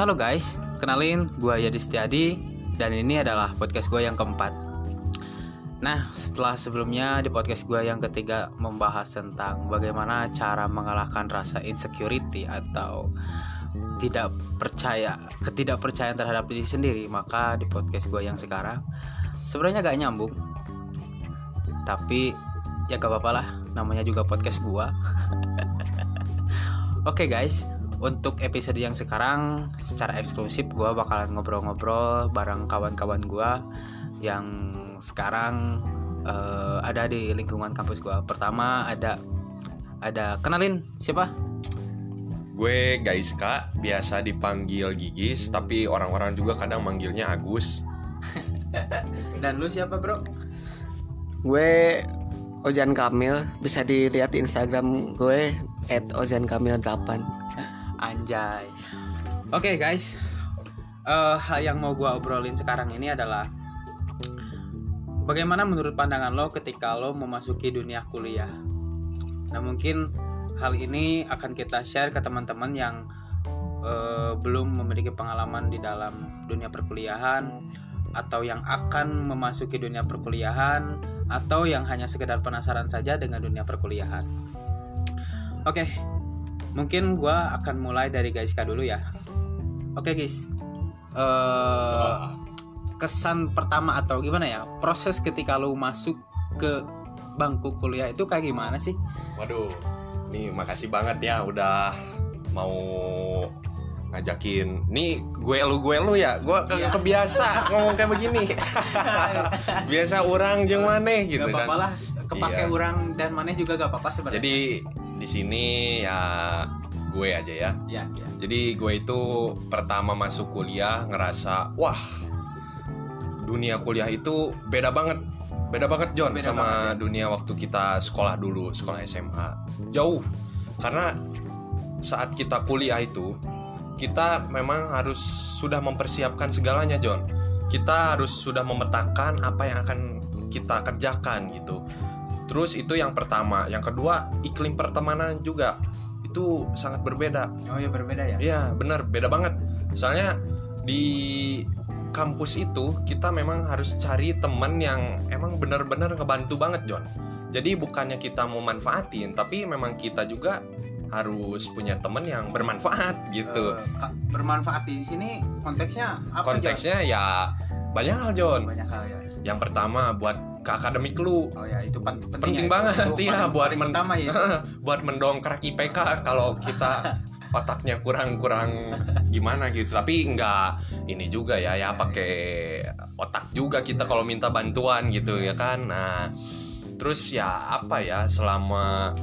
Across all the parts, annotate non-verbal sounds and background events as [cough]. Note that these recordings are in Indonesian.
Halo guys, kenalin gue Yadi Setiadi dan ini adalah podcast gue yang keempat. Nah, setelah sebelumnya di podcast gue yang ketiga membahas tentang bagaimana cara mengalahkan rasa insecurity atau tidak percaya, ketidakpercayaan terhadap diri sendiri, maka di podcast gue yang sekarang sebenarnya gak nyambung. Tapi ya gak apa-apa lah, namanya juga podcast gue. [laughs] Oke guys, untuk episode yang sekarang secara eksklusif gue bakalan ngobrol-ngobrol bareng kawan-kawan gue yang sekarang uh, ada di lingkungan kampus gue. Pertama ada ada kenalin siapa? Gue guys kak, biasa dipanggil Gigis, tapi orang-orang juga kadang manggilnya Agus. [laughs] Dan lu siapa bro? Gue Ojan Kamil bisa dilihat di Instagram gue @ojankamil8 Anjay. Oke okay, guys, uh, hal yang mau gue obrolin sekarang ini adalah bagaimana menurut pandangan lo ketika lo memasuki dunia kuliah. Nah mungkin hal ini akan kita share ke teman-teman yang uh, belum memiliki pengalaman di dalam dunia perkuliahan atau yang akan memasuki dunia perkuliahan atau yang hanya sekedar penasaran saja dengan dunia perkuliahan. Oke, mungkin gue akan mulai dari guys dulu ya. Oke guys, uh, kesan pertama atau gimana ya proses ketika lo masuk ke bangku kuliah itu kayak gimana sih? Waduh, nih makasih banget ya udah mau ngajakin nih gue lu gue lu ya gue ke ya. kebiasa ngomong kayak begini [laughs] biasa orang jeng maneh gitu gak apa-apa kan. lah kepake iya. orang dan maneh juga gak apa-apa sebenarnya jadi di sini ya gue aja ya. Ya, ya. Jadi gue itu pertama masuk kuliah ngerasa wah dunia kuliah itu beda banget. Beda banget John beda sama banget, ya? dunia waktu kita sekolah dulu sekolah SMA jauh. Karena saat kita kuliah itu kita memang harus sudah mempersiapkan segalanya John. Kita harus sudah memetakan apa yang akan kita kerjakan gitu terus itu yang pertama yang kedua iklim pertemanan juga itu sangat berbeda oh ya berbeda ya iya benar beda banget soalnya di kampus itu kita memang harus cari teman yang emang benar-benar ngebantu banget John jadi bukannya kita mau manfaatin tapi memang kita juga harus punya temen yang bermanfaat gitu. Uh, bermanfaat di sini konteksnya apa? Konteksnya John? ya banyak hal John. Banyak hal ya. Yang pertama buat ke akademik lu. Oh ya itu penting. Penting ya, banget ya buat men pertama ya. [laughs] buat mendongkrak IPK kalau kita [laughs] otaknya kurang-kurang gimana gitu. Tapi enggak ini juga ya ya pakai otak juga kita kalau minta bantuan gitu ya kan. Nah, terus ya apa ya selama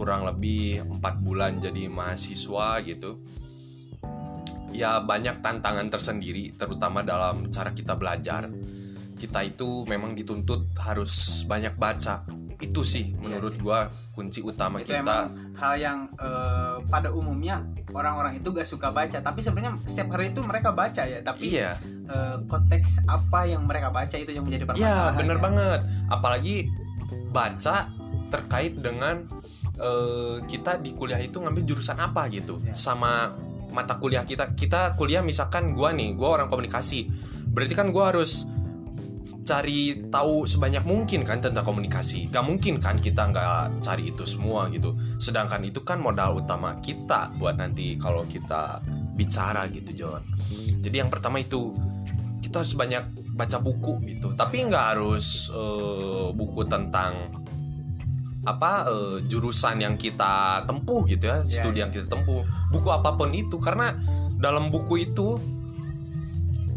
kurang lebih empat bulan jadi mahasiswa gitu ya banyak tantangan tersendiri terutama dalam cara kita belajar kita itu memang dituntut harus banyak baca. Itu sih iya menurut gue kunci utama itu kita. hal yang uh, pada umumnya orang-orang itu gak suka baca. Tapi sebenarnya setiap hari itu mereka baca ya. Tapi iya. uh, konteks apa yang mereka baca itu yang menjadi permasalahan iya bener ya. banget. Apalagi baca terkait dengan uh, kita di kuliah itu ngambil jurusan apa gitu. Ya. sama mata kuliah kita. Kita kuliah misalkan gue nih gue orang komunikasi. Berarti kan gue harus cari tahu sebanyak mungkin kan tentang komunikasi. Gak mungkin kan kita nggak cari itu semua gitu. Sedangkan itu kan modal utama kita buat nanti kalau kita bicara gitu John. Jadi yang pertama itu kita harus banyak baca buku gitu. Tapi nggak harus uh, buku tentang apa uh, jurusan yang kita tempuh gitu ya, yeah, studi yeah. yang kita tempuh, buku apa pun itu karena dalam buku itu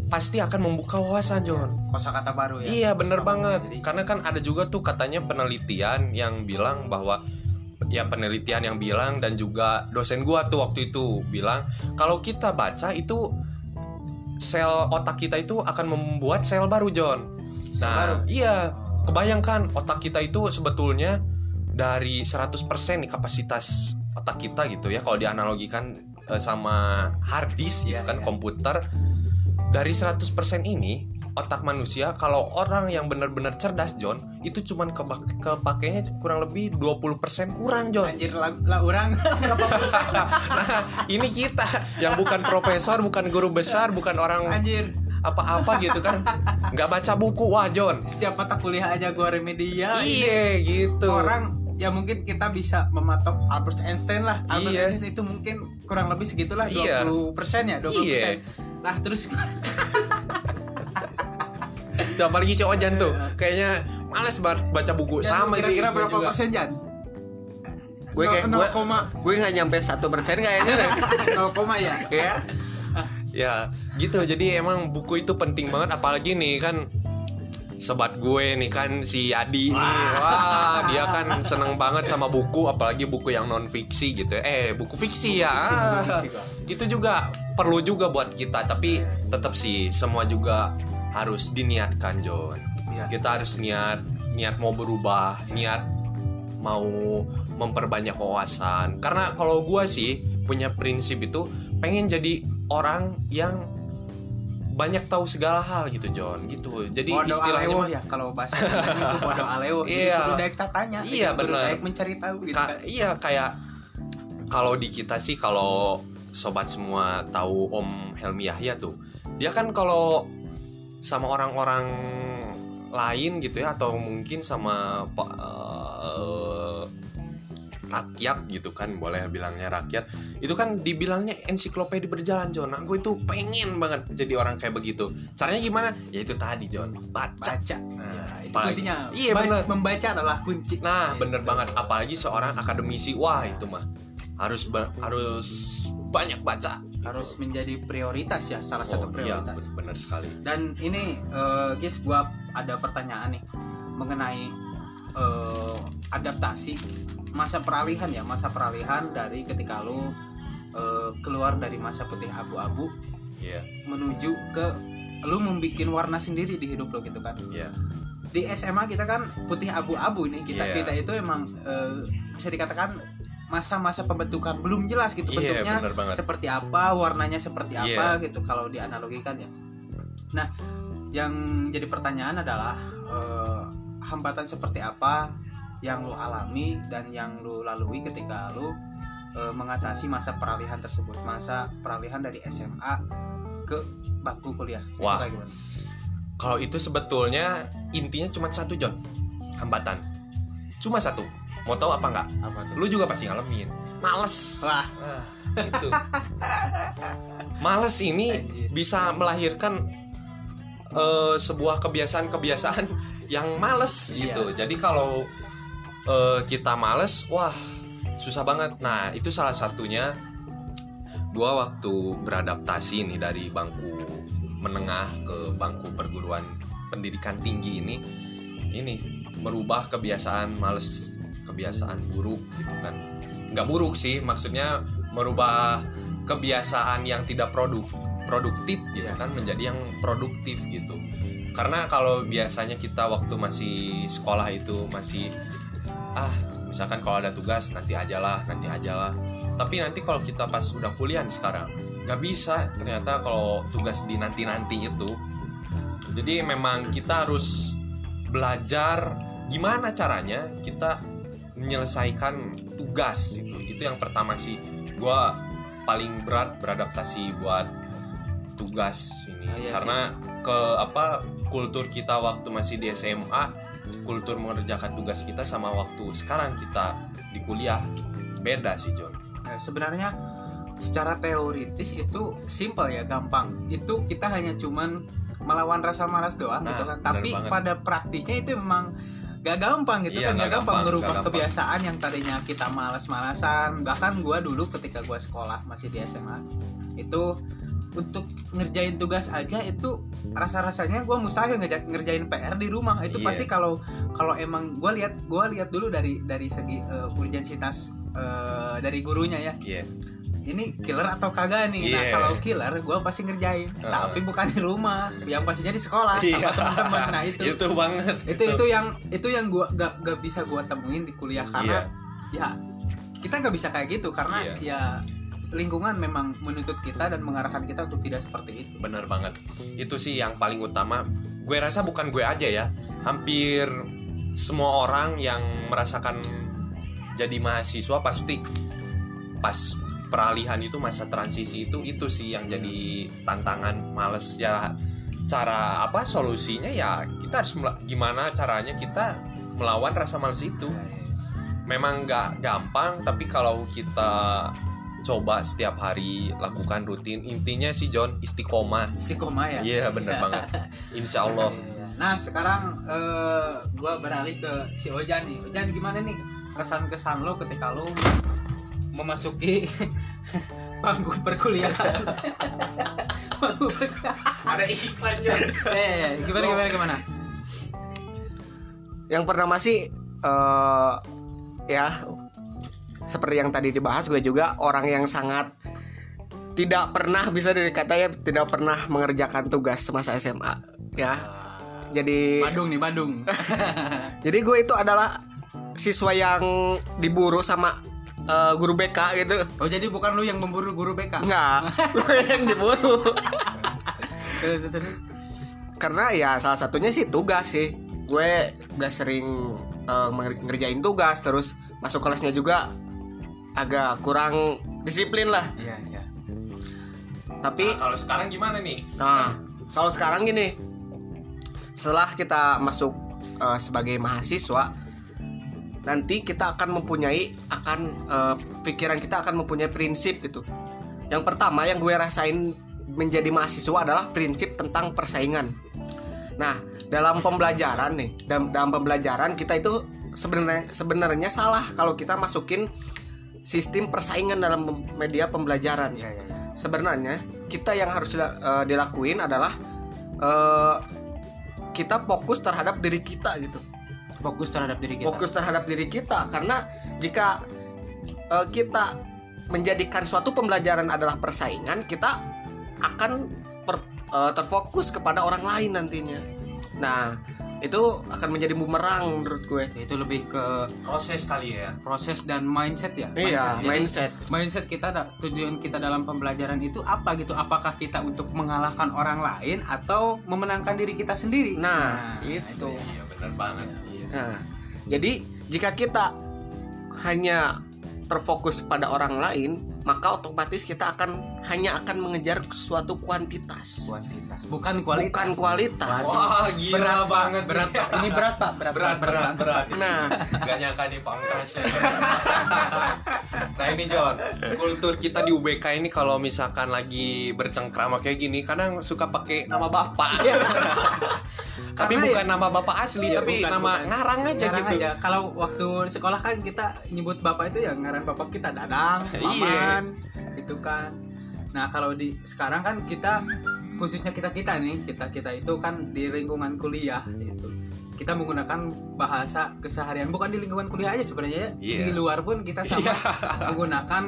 pasti akan membuka wawasan John. Kosakata baru ya. Iya bener banget. Jadi... Karena kan ada juga tuh katanya penelitian yang bilang bahwa ya penelitian yang bilang dan juga dosen gua tuh waktu itu bilang kalau kita baca itu sel otak kita itu akan membuat sel baru John. Sel nah, baru. iya. Kebayangkan otak kita itu sebetulnya dari 100% nih kapasitas otak kita gitu ya kalau dianalogikan uh, sama hard disk gitu yeah, kan yeah. komputer dari 100% ini otak manusia kalau orang yang benar-benar cerdas John itu cuman kepak- kepakainya kurang lebih 20% kurang John. Anjir lah, lah orang. [laughs] [laughs] Nah ini kita yang bukan profesor bukan guru besar bukan orang anjir. apa-apa gitu kan. Nggak baca buku. Wah John. Setiap mata kuliah aja gua remedia ini iya gitu. Orang ya mungkin kita bisa mematok Albert Einstein lah. Albert Iya. Einstein itu mungkin kurang lebih segitulah 20% Iya. ya 20% Iya. Nah terus Tuh, apalagi si Ojan tuh kayaknya males banget baca buku. Sama sih kira-kira berapa juga. persen Jan? gue kayak Nol- gue nol koma. gue nggak nyampe satu persen kayaknya. [laughs] Deh. 0 koma ya? Ya ya gitu. Jadi emang buku itu penting banget. Apalagi nih kan sobat gue nih kan si Adi nih. Wah. Dia kan seneng banget sama buku. Apalagi buku yang non fiksi gitu eh buku fiksi ya. Fiksi, buku Ah, fiksi, itu juga perlu juga buat kita tapi tetap sih semua juga harus diniatkan John Iya. kita harus niat niat mau berubah niat mau memperbanyak wawasan karena kalau gue sih punya prinsip itu pengen jadi orang yang banyak tahu segala hal gitu John gitu jadi bodoh istilahnya alewo mah- ya kalau bahasa itu bodoh [laughs] alewo jadi Iya. kudu daek tatanya Iya, benar. daek mencari tahu gitu Ka- kan iya kayak kalau di kita sih kalau sobat semua tahu Om Helmi Yahya tuh. Dia kan kalau sama orang-orang lain gitu ya atau mungkin sama eh, rakyat gitu kan boleh bilangnya rakyat. Itu kan dibilangnya ensiklopedia berjalan John nah gue itu pengen banget jadi orang kayak begitu. Caranya gimana? Ya itu tadi John baca. Baca. Nah, Ya, itu kuncinya iya, benar. membaca adalah kunci. Nah, bener banget. Apalagi seorang akademisi, wah itu mah harus harus banyak baca. harus menjadi prioritas ya salah satu Oh, iya, prioritas ben- bener sekali. Dan ini eh, guys, gua ada pertanyaan nih mengenai eh, adaptasi masa peralihan ya, masa peralihan dari ketika lu eh, keluar dari masa putih abu-abu Iya, menuju ke lu membuat warna sendiri di hidup lo gitu kan. iya, Di SMA kita kan putih abu-abu nih, kita Iya. kita itu emang eh, bisa dikatakan masa-masa pembentukan belum jelas gitu iya, bentuknya bener banget. seperti apa warnanya seperti apa Iya. gitu kalau dianalogikan ya nah yang jadi pertanyaan adalah eh, hambatan seperti apa yang lu alami dan yang lu lalui ketika lu eh, mengatasi masa peralihan tersebut masa peralihan dari SMA ke bangku kuliah Itu Wah. kayak gimana? Kalau itu sebetulnya intinya cuma satu John, hambatan. Cuma satu. Mau tahu apa nggak? apa tuh Lu juga pasti ngalamin. Males. wah Nah, itu. Males ini Anjir. bisa melahirkan eh, sebuah kebiasaan-kebiasaan [laughs] yang males Iya. gitu. Jadi kalau eh, kita males, wah susah banget. Nah itu salah satunya dua waktu beradaptasi nih dari bangku menengah ke bangku perguruan pendidikan tinggi ini, ini merubah kebiasaan males, kebiasaan buruk gitu kan. Nggak buruk sih, maksudnya merubah kebiasaan yang tidak produk produktif gitu Iya. kan menjadi yang produktif gitu karena kalau biasanya kita waktu masih sekolah itu masih ah misalkan kalau ada tugas nanti ajalah nanti ajalah tapi nanti kalau kita pas udah kuliah nih sekarang nggak bisa ternyata kalau tugas di nanti nanti itu jadi memang kita harus belajar gimana caranya kita menyelesaikan tugas itu itu yang pertama sih. Gua paling berat beradaptasi buat tugas ini. Ah, iya karena ke apa kultur kita waktu masih di SMA kultur mengerjakan tugas kita sama waktu sekarang kita di kuliah. Beda sih John. Nah, sebenarnya secara teoritis itu simple ya gampang. Itu kita hanya cuman melawan rasa malas doang Nah, gitu kan tapi pada praktisnya itu memang gak gampang gitu Iya, kan gak gampang gampang. kebiasaan yang tadinya kita malas-malasan bahkan gua dulu ketika gua sekolah masih di SMA itu untuk ngerjain tugas aja itu rasa-rasanya gua mustahil ngerjain PR di rumah itu Iya. pasti kalau kalau emang gua lihat gua lihat dulu dari dari segi eh, urgensitas eh, dari gurunya ya iya ini killer atau kagak nih? Nah Iya. kalau killer gue pasti ngerjain. Heeh. tapi bukan di rumah yang pastinya di sekolah Iya. sama teman-teman. Nah itu itu itu banget. Itu, yang itu yang gue gak, gak bisa gue temuin di kuliah karena ya kita nggak bisa kayak gitu karena Iya. ya lingkungan memang menuntut kita dan mengarahkan kita untuk tidak seperti itu. Bener banget. Itu sih yang paling utama. Gue rasa bukan gue aja ya. Hampir semua orang yang merasakan jadi mahasiswa pasti pas peralihan itu masa transisi itu itu sih yang jadi tantangan males. Ya cara apa solusinya ya kita harus gimana caranya kita melawan rasa males itu. Memang nggak gampang tapi kalau kita coba setiap hari lakukan rutin intinya sih John istiqomah. Istiqomah ya? Iya bener banget. Insya Allah. Nah sekarang eh, gua beralih ke si Ojan nih. Ojan gimana nih kesan-kesan lo ketika lo memasuki [laughs] bangku perkuliahan? [laughs] bangku perkuliahan. Ada iklan John Eh gimana gimana gimana? Yang pertama sih eh ya seperti yang tadi dibahas gue juga orang yang sangat tidak pernah bisa dikatanya tidak pernah mengerjakan tugas semasa SMA ya. Jadi Bandung nih Bandung. [laughs] jadi gue itu adalah siswa yang diburu sama eh, guru BK gitu. oh jadi bukan lu yang memburu guru BK? Enggak, [laughs] gue yang diburu. Karena ya salah satunya sih tugas sih. Gue gak sering menger- ngerjain tugas terus masuk kelasnya juga agak kurang disiplin lah. Iya iya. Tapi Nah, kalau sekarang gimana nih? nah, kalau sekarang gini. Setelah kita masuk eh, sebagai mahasiswa nanti kita akan mempunyai akan eh, pikiran kita akan mempunyai prinsip gitu. Yang pertama yang gue rasain menjadi mahasiswa adalah prinsip tentang persaingan. Nah, dalam pembelajaran nih, dalam, dalam pembelajaran kita itu sebenarnya sebenarnya salah kalau kita masukin sistem persaingan dalam media pembelajaran. Iya iya iya. Sebenarnya kita yang harus eh, dilakuin adalah eh, kita fokus terhadap diri kita gitu. Fokus terhadap diri kita. Fokus terhadap diri kita karena jika eh, kita menjadikan suatu pembelajaran adalah persaingan, kita akan per- eh, terfokus kepada orang lain nantinya. Nah, itu akan menjadi bumerang menurut gue. Itu lebih ke Proses kali ya. proses dan mindset ya. Iya, Jadi, mindset. mindset kita tujuan kita dalam pembelajaran itu apa gitu apakah kita untuk mengalahkan orang lain atau memenangkan diri kita sendiri Nah, itu. Iya bener banget. Nah, jadi jika kita hanya terfokus pada orang lain, maka otomatis kita akan hanya akan mengejar suatu kuantitas, kuantitas bukan kualitas bukan kualitas. Wah gila berat banget berat Pak. ini berat pak berat berat berat banget. berat. Nah, Gak nyangka nih pangkasnya. [laughs] nah ini John, kultur kita di UBK ini kalau misalkan lagi bercengkrama kayak gini, kadang suka pakai nama bapak. [laughs] tapi Karena bukan nama bapak asli, Iya, tapi bukan, nama bukan. ngarang aja Ngarang gitu. aja. Kalau waktu sekolah kan kita nyebut bapak itu ya ngaran bapak kita Dadang, Iya. Maman, itu kan. Nah kalau di sekarang kan kita khususnya kita kita nih kita kita itu kan di lingkungan kuliah itu kita menggunakan bahasa keseharian bukan di lingkungan kuliah aja sebenarnya ya. Iya. di luar pun kita sama [laughs] menggunakan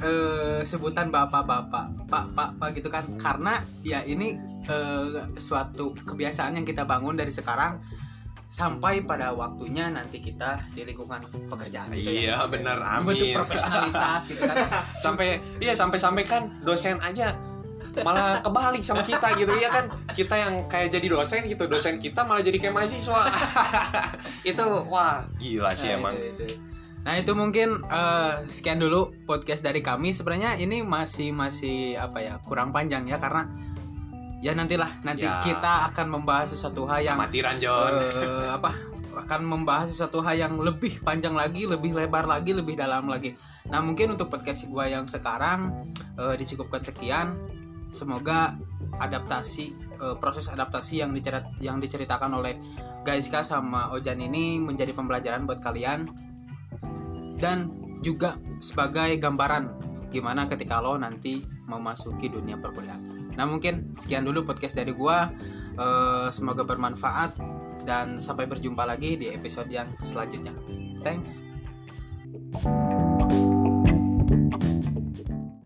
eh, sebutan bapak-bapak pak-pak gitu kan karena ya ini eh, suatu kebiasaan yang kita bangun dari sekarang sampai pada waktunya nanti kita di lingkungan pekerjaan gitu Iya ya. Membentuk amin. profesionalitas gitu kan [laughs] sampai iya sampai sampai kan dosen aja malah kebalik sama kita gitu ya kan kita yang kayak jadi dosen gitu dosen kita malah jadi kayak mahasiswa [laughs] itu wah gila sih Nah, emang itu, itu. Nah itu mungkin eh, sekian dulu podcast dari kami. Sebenarnya ini masih masih apa ya kurang panjang ya karena ya nantilah nanti Ya. kita akan membahas sesuatu hal yang amatiran John eh, apa akan membahas sesuatu hal yang lebih panjang lagi, lebih lebar lagi, lebih dalam lagi. Nah mungkin untuk podcast gua yang sekarang eh, dicukupkan sekian. Semoga adaptasi eh, proses adaptasi yang dicerit yang diceritakan oleh Gaiska sama Ojan ini menjadi pembelajaran buat kalian dan juga sebagai gambaran gimana ketika lo nanti memasuki dunia perkuliahan. Nah mungkin sekian dulu podcast dari gua. Eh, semoga bermanfaat dan sampai berjumpa lagi di episode yang selanjutnya. Thanks.